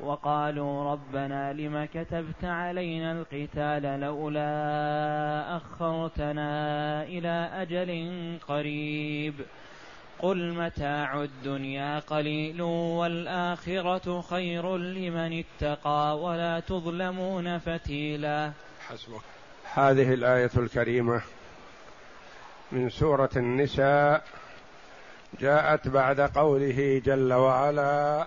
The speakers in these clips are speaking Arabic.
وقالوا ربنا لم كتبت علينا القتال لولا أخرتنا إلى أجل قريب قل متاع الدنيا قليل والآخرة خير لمن اتقى ولا تظلمون فتيلا. حسبك. هذه الآية الكريمة من سورة النساء جاءت بعد قوله جل وعلا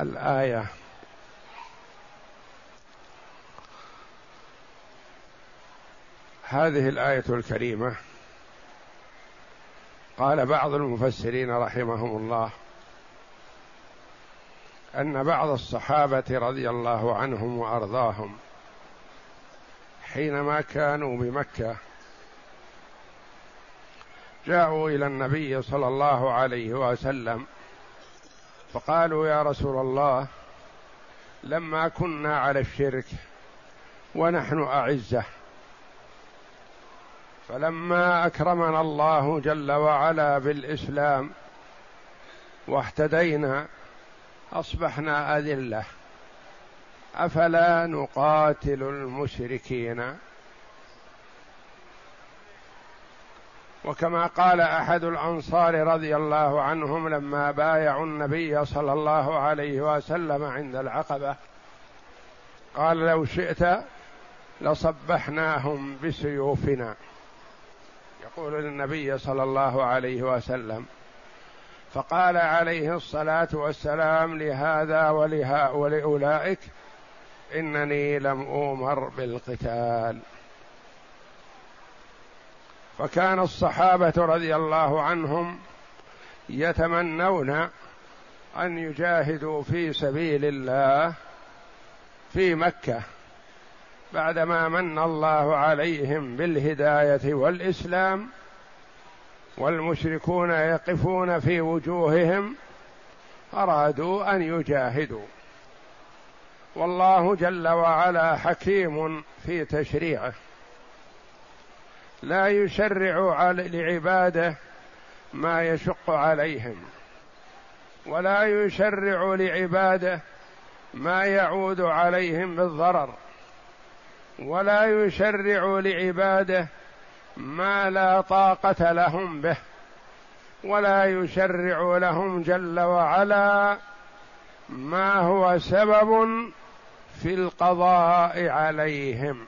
الآية. هذه الآية الكريمة. قال بعض المفسرين رحمهم الله أن بعض الصحابة رضي الله عنهم وأرضاهم حينما كانوا بمكة جاءوا إلى النبي صلى الله عليه وسلم فقالوا يا رسول الله لما كنا على الشرك ونحن أعزة. فلما أكرمنا الله جل وعلا بالإسلام واهتدينا أصبحنا أذلة. أفلا نقاتل المشركين؟ وكما قال أحد الأنصار رضي الله عنهم لما بايعوا النبي صلى الله عليه وسلم عند العقبة قال لو شئت لصبحناهم بسيوفنا. يقول للنبي صلى الله عليه وسلم فقال عليه الصلاة والسلام لهذا ولها ولأولئك إنني لم اومر بالقتال. فكان الصحابة رضي الله عنهم يتمنون أن يجاهدوا في سبيل الله في مكة بعدما من الله عليهم بالهداية والإسلام والمشركون يقفون في وجوههم أرادوا أن يجاهدوا. والله جل وعلا حكيم في تشريعه. لا يشرع لعباده ما يشق عليهم ولا يشرع لعباده ما يعود عليهم بالضرر ولا يشرع لعباده ما لا طاقة لهم به ولا يشرع لهم جل وعلا ما هو سبب في القضاء عليهم.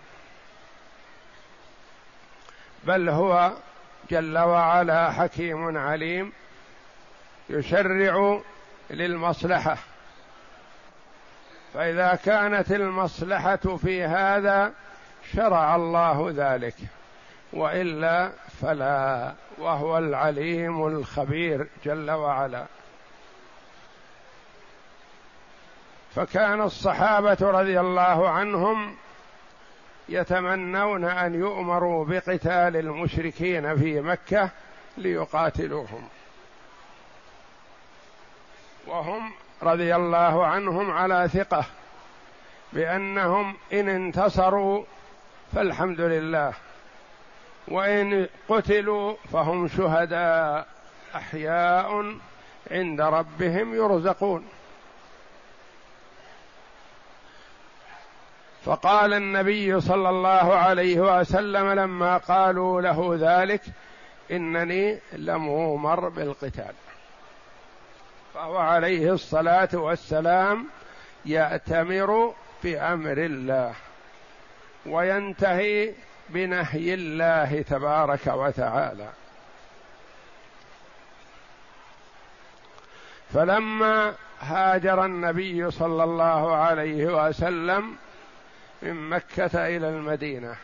بل هو جل وعلا حكيم عليم يشرع للمصلحة. فإذا كانت المصلحة في هذا شرع الله ذلك وإلا فلا وهو العليم الخبير جل وعلا. فكان الصحابة رضي الله عنهم يتمنون أن يؤمروا بقتال المشركين في مكة ليقاتلوهم. وهم رضي الله عنهم على ثقة بأنهم إن انتصروا فالحمد لله وإن قتلوا فهم شهداء أحياء عند ربهم يرزقون. فقال النبي صلى الله عليه وسلم لما قالوا له ذلك إنني لم اومر بالقتال. فهو عليه الصلاة والسلام يأتمر بأمر الله وينتهي بنهي الله تبارك وتعالى. فلما هاجر النبي صلى الله عليه وسلم من مكة إلى المدينة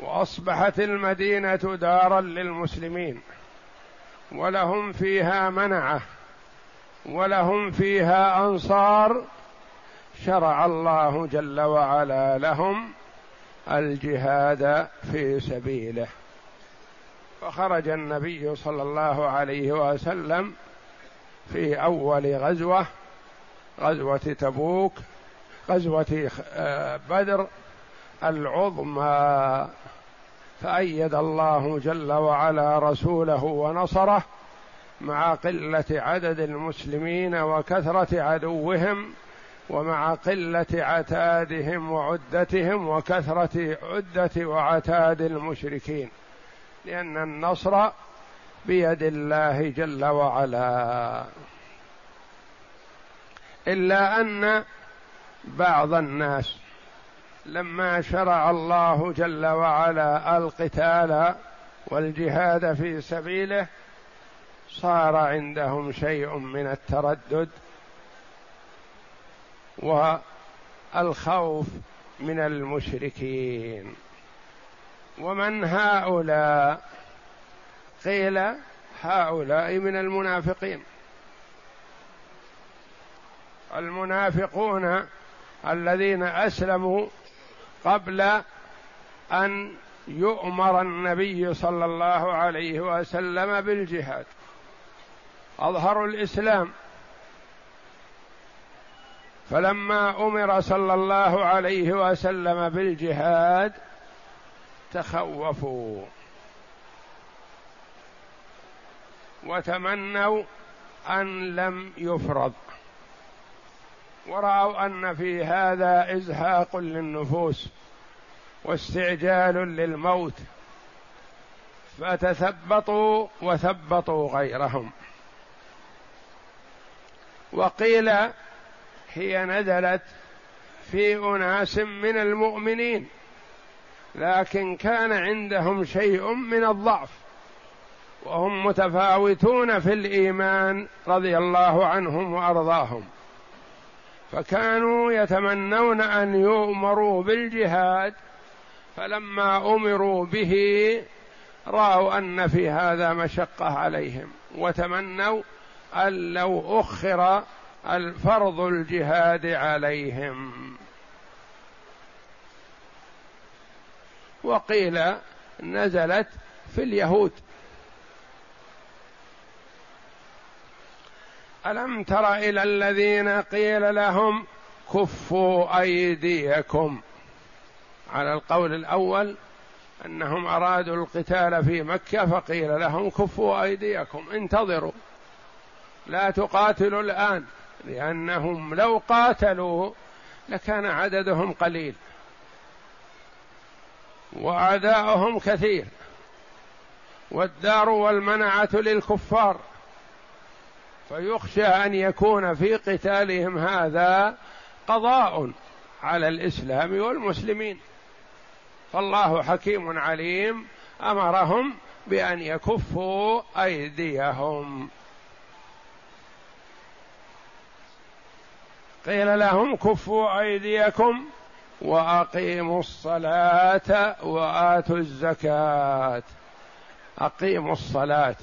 وأصبحت المدينة دارا للمسلمين ولهم فيها منعة ولهم فيها أنصار شرع الله جل وعلا لهم الجهاد في سبيله. فخرج النبي صلى الله عليه وسلم في أول غزوة غزوة تبوك غزوة آه، بدر العظمى فأيد الله جل وعلا رسوله ونصره مع قلة عدد المسلمين وكثرة عدوهم ومع قلة عتادهم وعدتهم وكثرة عدة وعتاد المشركين لأن النصر بيد الله جل وعلا. إلا أن بعض الناس لما شرع الله جل وعلا القتال والجهاد في سبيله صار عندهم شيء من التردد والخوف من المشركين. ومن هؤلاء؟ قيل هؤلاء من المنافقين. المنافقون الذين أسلموا قبل أن يؤمر النبي صلى الله عليه وسلم بالجهاد. اظهروا الإسلام. فلما أمر صلى الله عليه وسلم بالجهاد تخوفوا. وتمنوا أن لم يفرض. ورأوا أن في هذا إزهاق للنفوس واستعجال للموت فتثبطوا وثبطوا غيرهم. وقيل هي نزلت في أناس من المؤمنين لكن كان عندهم شيء من الضعف وهم متفاوتون في الإيمان رضي الله عنهم وأرضاهم. فكانوا يتمنون أن يؤمروا بالجهاد فلما أمروا به رأوا أن في هذا مشقة عليهم وتمنوا أن لو أخر الفرض الجهاد عليهم. وقيل نزلت في اليهود. ألم تر إلى الذين قيل لهم كفوا أيديكم؟ على القول الأول أنهم أرادوا القتال في مكة فقيل لهم كفوا أيديكم انتظروا. لا تقاتلوا الآن لأنهم لو قاتلوا لكان عددهم قليل. وأعداؤهم كثير. والدار والمنعة للكفار. فيخشى أن يكون في قتالهم هذا قضاء على الإسلام والمسلمين. فالله حكيم عليم أمرهم بأن يكفوا أيديهم. قيل لهم كفوا أيديكم وأقيموا الصلاة وآتوا الزكاة. أقيموا الصلاة.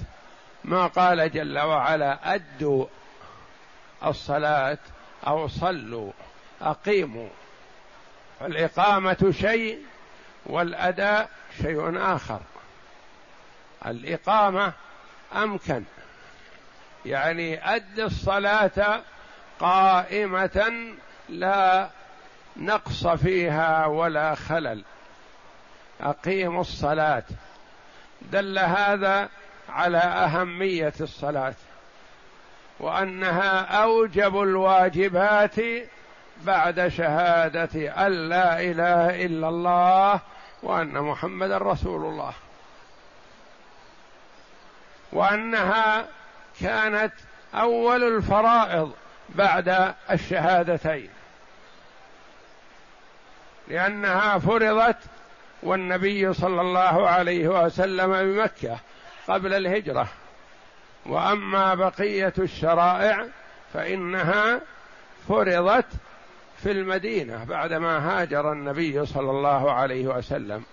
ما قال جل وعلا أدوا الصلاة أو صلوا أقيموا. فالإقامة شيء والأداء شيء آخر. الإقامة أمكن. يعني أد الصلاة قائمة لا نقص فيها ولا خلل. أقيموا الصلاة. دل هذا على أهمية الصلاة وأنها أوجب الواجبات بعد شهادة أن لا إله إلا الله وأن محمدا رسول الله. وأنها كانت أول الفرائض بعد الشهادتين لأنها فرضت والنبي صلى الله عليه وسلم بمكة قبل الهجرة. وأما بقية الشرائع فإنها فرضت في المدينة بعدما هاجر النبي صلى الله عليه وسلم.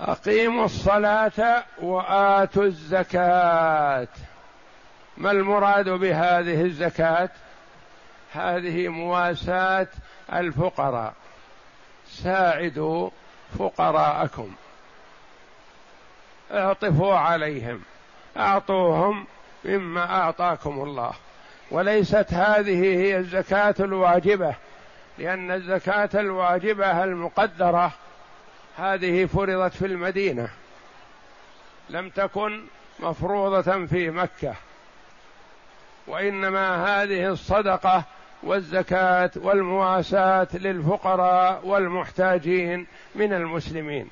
أقيموا الصلاة وآتوا الزكاة. ما المراد بهذه الزكاة؟ هذه مواساة الفقراء. ساعدوا فقراءكم. اعطفوا عليهم. اعطوهم مما اعطاكم الله. وليست هذه هي الزكاة الواجبة لأن الزكاة الواجبة المقدرة هذه فرضت في المدينة. لم تكن مفروضة في مكة. وإنما هذه الصدقة والزكاة والمواساة للفقراء والمحتاجين من المسلمين.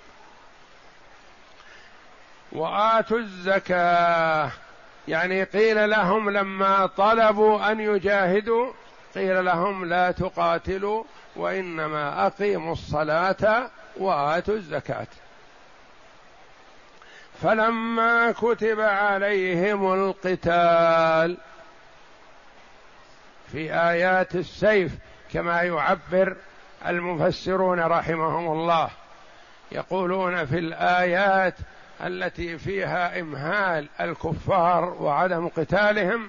وآتوا الزكاة يعني قيل لهم لما طلبوا أن يجاهدوا قيل لهم لا تقاتلوا وإنما أقيموا الصلاة وآتوا الزكاة. فلما كتب عليهم القتال في آيات السيف كما يعبر المفسرون رحمهم الله. يقولون في الآيات التي فيها إمهال الكفار وعدم قتالهم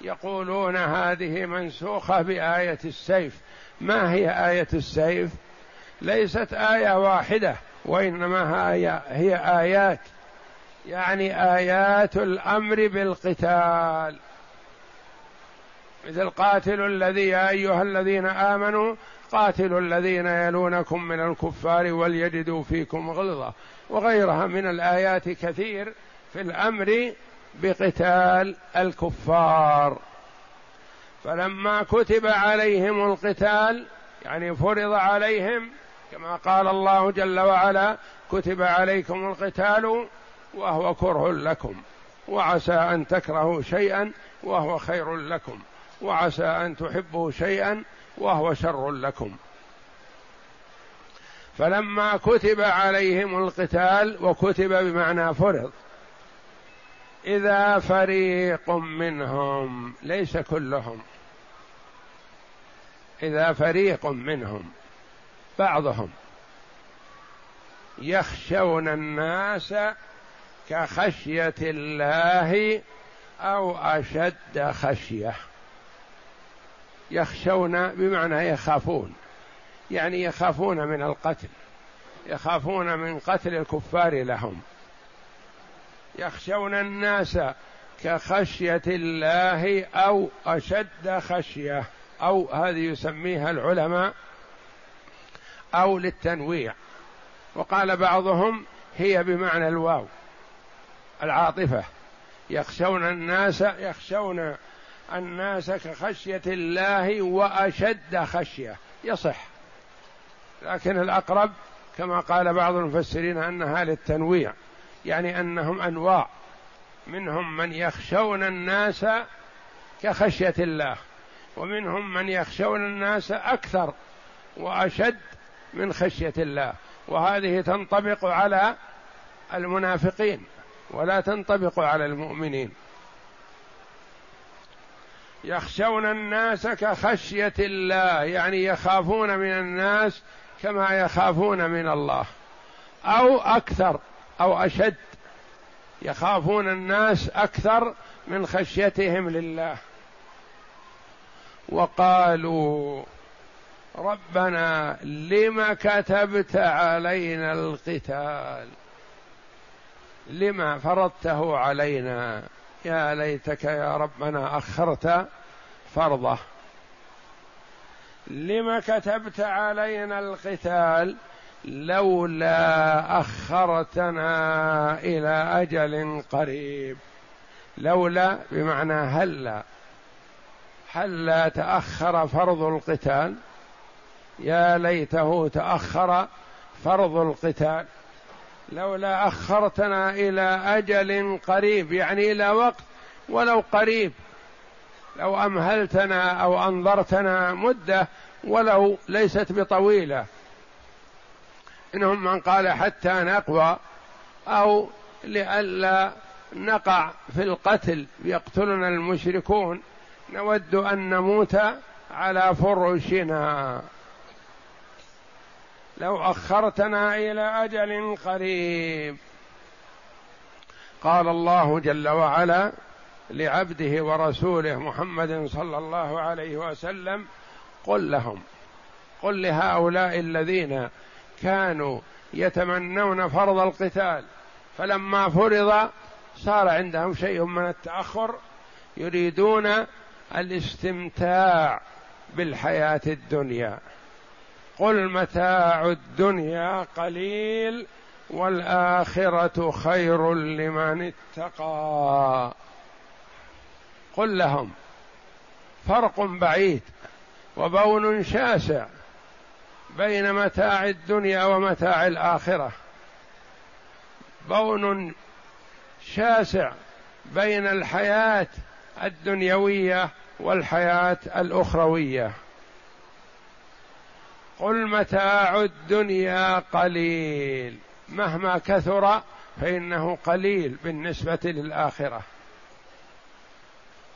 يقولون هذه منسوخة بآية السيف. ما هي آية السيف؟ ليست آية واحدة وإنما هي, آيات. يعني آيات الأمر بالقتال. مثل قاتلوا الذي يا أيها الذين آمنوا قاتلوا الذين يلونكم من الكفار وليجدوا فيكم غلظة. وغيرها من الآيات كثير في الأمر بقتال الكفار. فلما كتب عليهم القتال يعني فرض عليهم كما قال الله جل وعلا كتب عليكم القتال وهو كره لكم وعسى أن تكرهوا شيئا وهو خير لكم. وعسى أن تحبوا شيئا وهو شر لكم. فلما كتب عليهم القتال وكتب بمعنى فرض إذا فريق منهم ليس كلهم إذا فريق منهم بعضهم يخشون الناس كخشية الله أو أشد خشية. يخشون بمعنى يخافون. يعني يخافون من القتل. يخافون من قتل الكفار لهم. يخشون الناس كخشية الله أو أشد خشية. أو هذه يسميها العلماء أو للتنويع. وقال بعضهم هي بمعنى الواو العاطفة. يخشون الناس يخشون الناس كخشية الله وأشد خشية. يصح. لكن الأقرب كما قال بعض المفسرين أنها للتنويع. يعني أنهم أنواع. منهم من يخشون الناس كخشية الله. ومنهم من يخشون الناس أكثر وأشد من خشية الله. وهذه تنطبق على المنافقين ولا تنطبق على المؤمنين. يخشون الناس كخشية الله يعني يخافون من الناس كما يخافون من الله. أو أكثر أو أشد يخافون الناس أكثر من خشيتهم لله. وقالوا ربنا لم كتبت علينا القتال؟ لما فرضته علينا؟ يا ليتك يا ربنا أخرت فرضه. لم كتبت علينا القتال لولا أخرتنا إلى أجل قريب. لولا بمعنى هلا هل لا تأخر فرض القتال؟ يا ليته تأخر فرض القتال. لولا أخرتنا إلى أجل قريب يعني إلى وقت ولو قريب لو أمهلتنا أو أنظرتنا مدة ولو ليست بطويلة. إنهم من قال حتى نقوى أو لئلا نقع في القتل يقتلنا المشركون نود أن نموت على فرشنا. لو أخرتنا إلى أجل قريب. قال الله جل وعلا لعبده ورسوله محمد صلى الله عليه وسلم قل لهم قل لهؤلاء الذين كانوا يتمنون فرض القتال فلما فرض صار عندهم شيء من التأخر يريدون الاستمتاع بالحياة الدنيا. قل متاع الدنيا قليل والآخرة خير لمن اتقى. قل لهم فرق بعيد وبون شاسع بين متاع الدنيا ومتاع الآخرة. بون شاسع بين الحياة الدنيوية والحياة الأخروية. قل متاع الدنيا قليل. مهما كثر فإنه قليل بالنسبة للآخرة.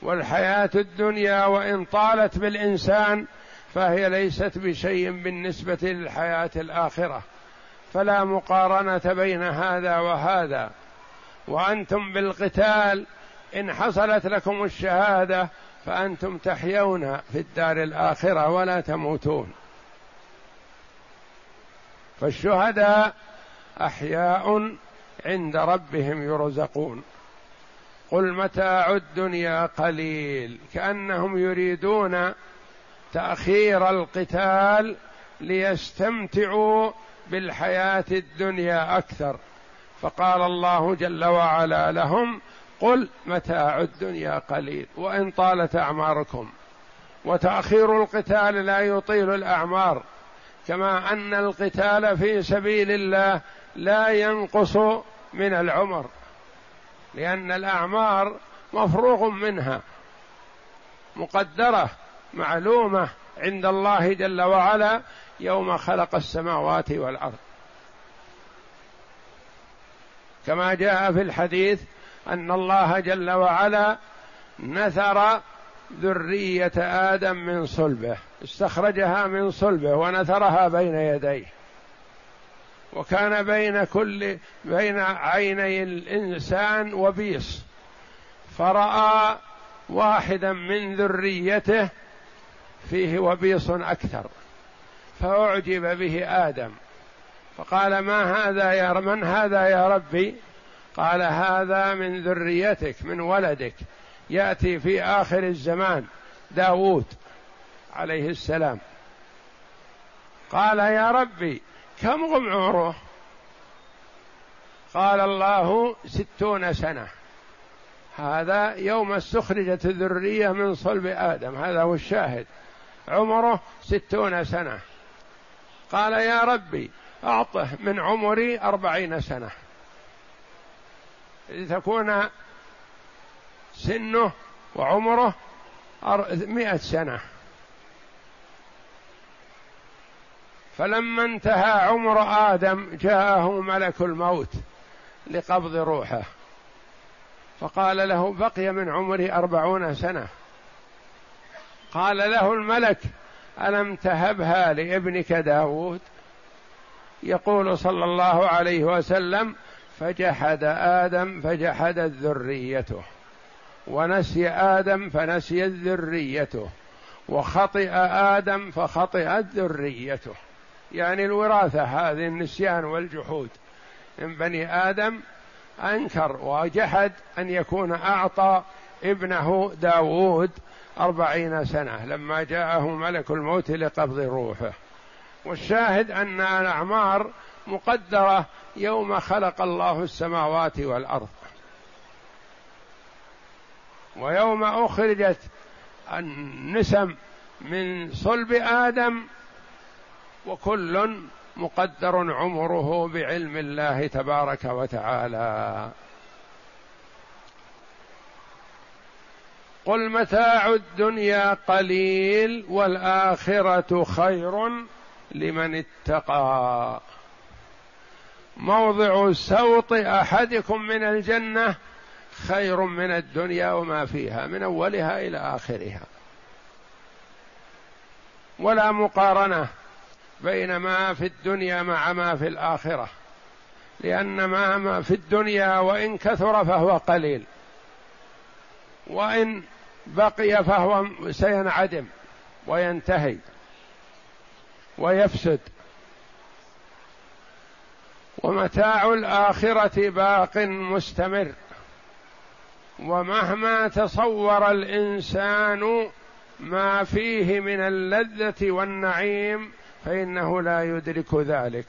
والحياة الدنيا وإن طالت بالإنسان فهي ليست بشيء بالنسبة للحياة الآخرة. فلا مقارنة بين هذا وهذا. وأنتم بالقتال إن حصلت لكم الشهادة فأنتم تحيون في الدار الآخرة ولا تموتون. فالشهداء أحياء عند ربهم يرزقون. قل متاع الدنيا قليل كأنهم يريدون تأخير القتال ليستمتعوا بالحياة الدنيا أكثر. فقال الله جل وعلا لهم قل متاع الدنيا قليل وإن طالت أعماركم. وتأخير القتال لا يطيل الأعمار. كما أن القتال في سبيل الله لا ينقص من العمر لأن الأعمار مفروغ منها مقدرة معلومة عند الله جل وعلا يوم خلق السماوات والأرض. كما جاء في الحديث أن الله جل وعلا نثر ذرية آدم من صلبه استخرجها من صلبه ونثرها بين يديه. وكان بين كل بين عيني الإنسان وبيص. فرأى واحدا من ذريته فيه وبيص أكثر فأعجب به آدم. فقال ما هذا يا من هذا يا ربي؟ قال هذا من ذريتك من ولدك. ياتي في آخر الزمان داوود عليه السلام. قال يا ربي كم عمره؟ قال الله ستون سنة. هذا يوم استخرجت الذرية من صلب آدم هذا هو الشاهد. عمره ستون سنة. قال يا ربي أعطه من عمري أربعين سنة. لتكون سنه وعمره مئة سنة. فلما انتهى عمر آدم جاءه ملك الموت لقبض روحه. فقال له بقي من عمري أربعون سنة. قال له الملك ألم تهبها لابنك داود؟ يقول صلى الله عليه وسلم فجحد آدم فجحدت ذريته. ونسي آدم فنسيت ذريته وخطئ آدم فخطئت ذريته. يعني الوراثة هذه النسيان والجحود. من بني آدم أنكر وجحد أن يكون أعطى ابنه داود أربعين سنة لما جاءه ملك الموت لقبض روحه. والشاهد أن الأعمار مقدرة يوم خلق الله السماوات والأرض. ويوم أخرجت النسم من صلب آدم وكل مقدر عمره بعلم الله تبارك وتعالى. قل متاع الدنيا قليل والآخرة خير لمن اتقى. موضع سوط أحدكم من الجنة خير من الدنيا وما فيها من أولها إلى آخرها. ولا مقارنة بين ما في الدنيا مع ما في الآخرة لأن ما في الدنيا وإن كثر فهو قليل وإن بقي فهو سينعدم وينتهي ويفسد. ومتاع الآخرة باق مستمر. ومهما تصور الإنسان ما فيه من اللذة والنعيم فإنه لا يدرك ذلك.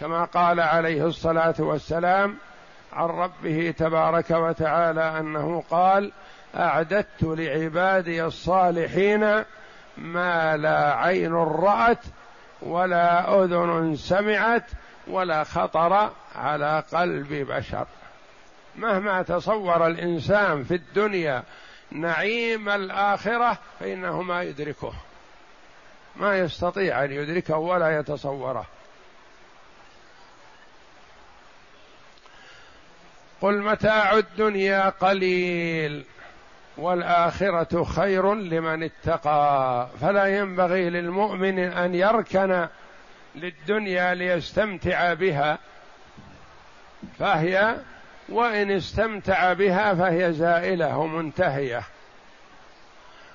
كما قال عليه الصلاة والسلام عن ربه تبارك وتعالى أنه قال أعددت لعبادي الصالحين ما لا عين رأت ولا أذن سمعت ولا خطر على قلب بشر. مهما تصور الإنسان في الدنيا نعيم الآخرة فإنه ما يدركه. ما يستطيع أن يدركه ولا يتصوره. قل متاع الدنيا قليل والآخرة خير لمن اتقى. فلا ينبغي للمؤمن أن يركن للدنيا ليستمتع بها فهي وإن استمتع بها فهي زائلة ومنتهية.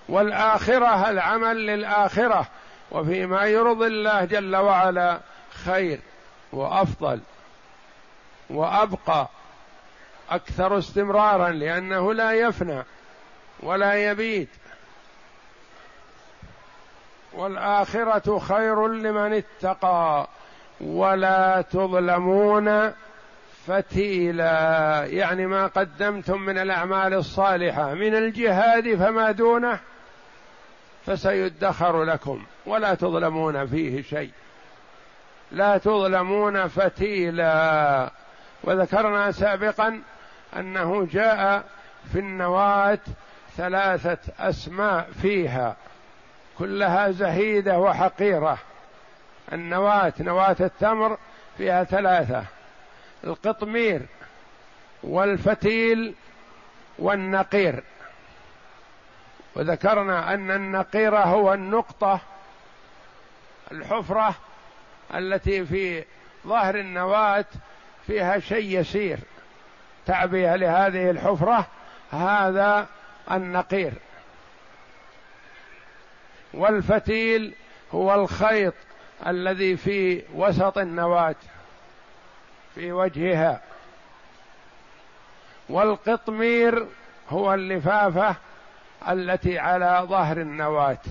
والآخرة العمل للآخرة وفيما يرضي الله جل وعلا خير وأفضل وأبقى أكثر استمرارا لأنه لا يفنى ولا يبيد والآخرة خير لمن اتقى ولا تظلمون فتيلا يعني ما قدمتم من الأعمال الصالحة. من الجهاد فما دونه فسيدخر لكم. ولا تظلمون فيه شيء. لا تظلمون فتيلا. وذكرنا سابقا أنه جاء في النواة ثلاثة أسماء فيها. كلها زهيدة وحقيرة. النواة نواة التمر فيها ثلاثة. القطمير والفتيل والنقير. وذكرنا أن النقير هو النقطة الحفرة التي في ظهر النواة فيها شيء يسير. تعبئه لهذه الحفرة هذا النقير. والفتيل هو الخيط الذي في وسط النواة. في وجهها. والقطمير هو اللفافة التي على ظهر النواة.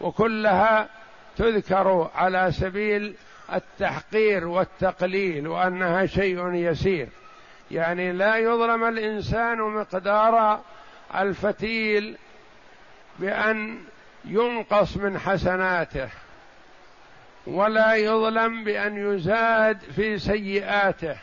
وكلها تذكر على سبيل التحقير والتقليل وأنها شيء يسير. يعني لا يظلم الإنسان مقدار الفتيل بأن ينقص من حسناته. ولا يظلم بأن يزاد في سيئاته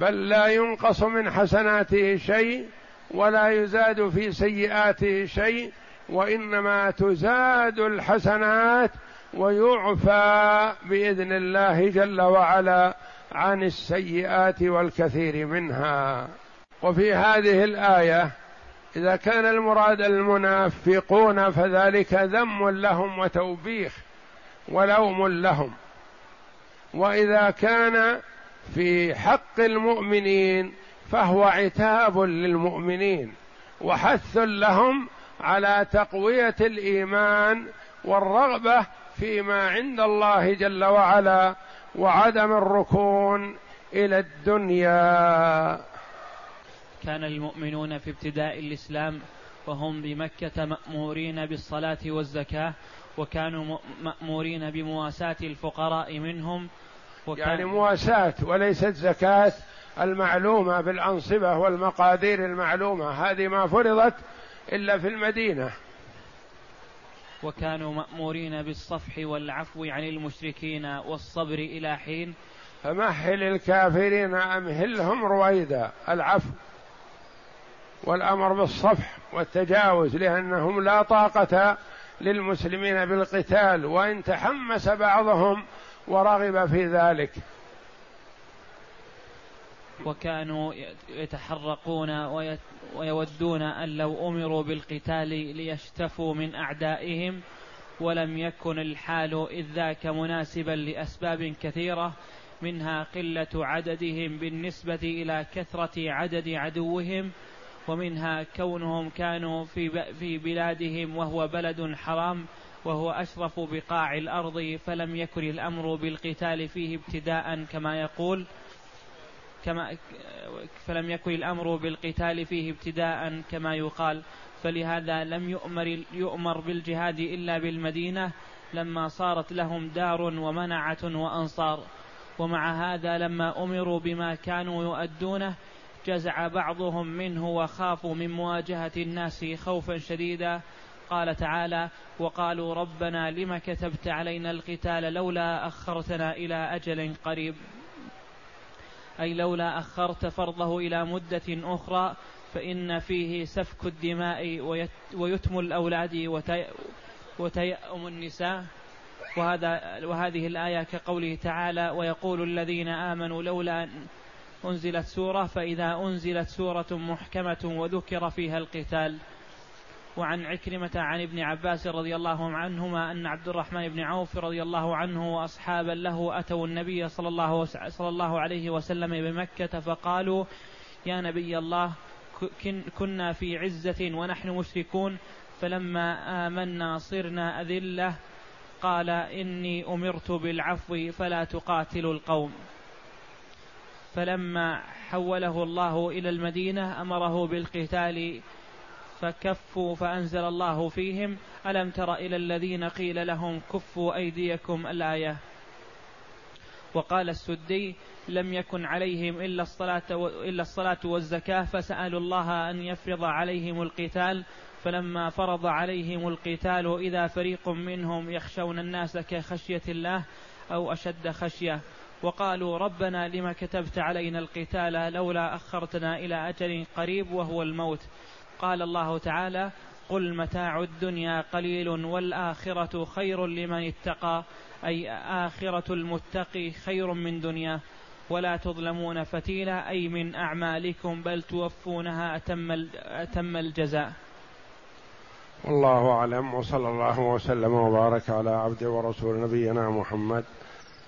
بل لا ينقص من حسناته شيء ولا يزاد في سيئاته شيء وإنما تزاد الحسنات ويعفى بإذن الله جل وعلا عن السيئات والكثير منها. وفي هذه الآية إذا كان المراد المنافقون فذلك ذم لهم وتوبيخ. ولوم لهم. وإذا كان في حق المؤمنين فهو عتاب للمؤمنين وحث لهم على تقوية الإيمان والرغبة فيما عند الله جل وعلا وعدم الركون إلى الدنيا. كان المؤمنون في ابتداء الإسلام وهم بمكة مأمورين بالصلاة والزكاة وكانوا مأمورين بمواساة الفقراء منهم وكان يعني مواساة وليست زكاة المعلومة بالأنصبة والمقادير المعلومة هذه ما فرضت إلا في المدينة. وكانوا مأمورين بالصفح والعفو عن المشركين والصبر إلى حين. فمهل الكافرين أمهلهم رويدا العفو والأمر بالصفح والتجاوز لأنهم لا طاقة للمسلمين بالقتال وإن تحمس بعضهم ورغب في ذلك. وكانوا يتحرقون ويودون أن لو أمروا بالقتال ليشتفوا من أعدائهم ولم يكن الحال إذ ذاك مناسبا لأسباب كثيرة منها قلة عددهم بالنسبة إلى كثرة عدد عدوهم ومنها كونهم كانوا في في بلادهم وهو بلد حرام وهو أشرف بقاع الأرض فلم يكن الأمر بالقتال فيه ابتداء كما يقول كما فلم يكن الأمر بالقتال فيه ابتداء كما يقال. فلهذا لم يؤمر يؤمر بالجهاد إلا بالمدينة لما صارت لهم دار ومنعة وأنصار. ومع هذا لما أمروا بما كانوا يؤدونه جزع بعضهم منه وخافوا من مواجهة الناس خوفا شديدا. قال تعالى وقالوا ربنا لم كتبت علينا القتال لولا أخرتنا إلى أجل قريب. أي لولا أخرت فرضه إلى مدة أخرى فإن فيه سفك الدماء ويتم الأولاد وتيأم النساء. وهذا وهذه الآية كقوله تعالى ويقول الذين آمنوا لولا أنزلت سورة فإذا أنزلت سورة محكمة وذكر فيها القتال. وعن عكرمة عن ابن عباس رضي الله عنهما أن عبد الرحمن بن عوف رضي الله عنه وأصحابا له أتوا النبي صلى الله, صلى الله عليه وسلم بمكة فقالوا يا نبي الله كنا في عزة ونحن مشركون فلما آمنا صرنا أذلة قال إني أمرت بالعفو فلا تقاتلوا القوم. فلما حوله الله إلى المدينة أمره بالقتال فكفوا فأنزل الله فيهم ألم تر إلى الذين قيل لهم كفوا أيديكم الآية؟ وقال السدي لم يكن عليهم إلا الصلاة, إلا الصلاة والزكاة فسألوا الله أن يفرض عليهم القتال فلما فرض عليهم القتال إذا فريق منهم يخشون الناس كخشية الله أو أشد خشية. وقالوا ربنا لما كتبت علينا القتال لولا أخرتنا إلى أجل قريب وهو الموت. قال الله تعالى قل متاع الدنيا قليل والآخرة خير لمن اتقى أي آخرة المتقي خير من دنيا. ولا تظلمون فتيلا أي من أعمالكم بل توفونها أتم, أتم الجزاء. والله أعلم وصلى الله وسلم وبارك على عبد ورسول نبينا محمد.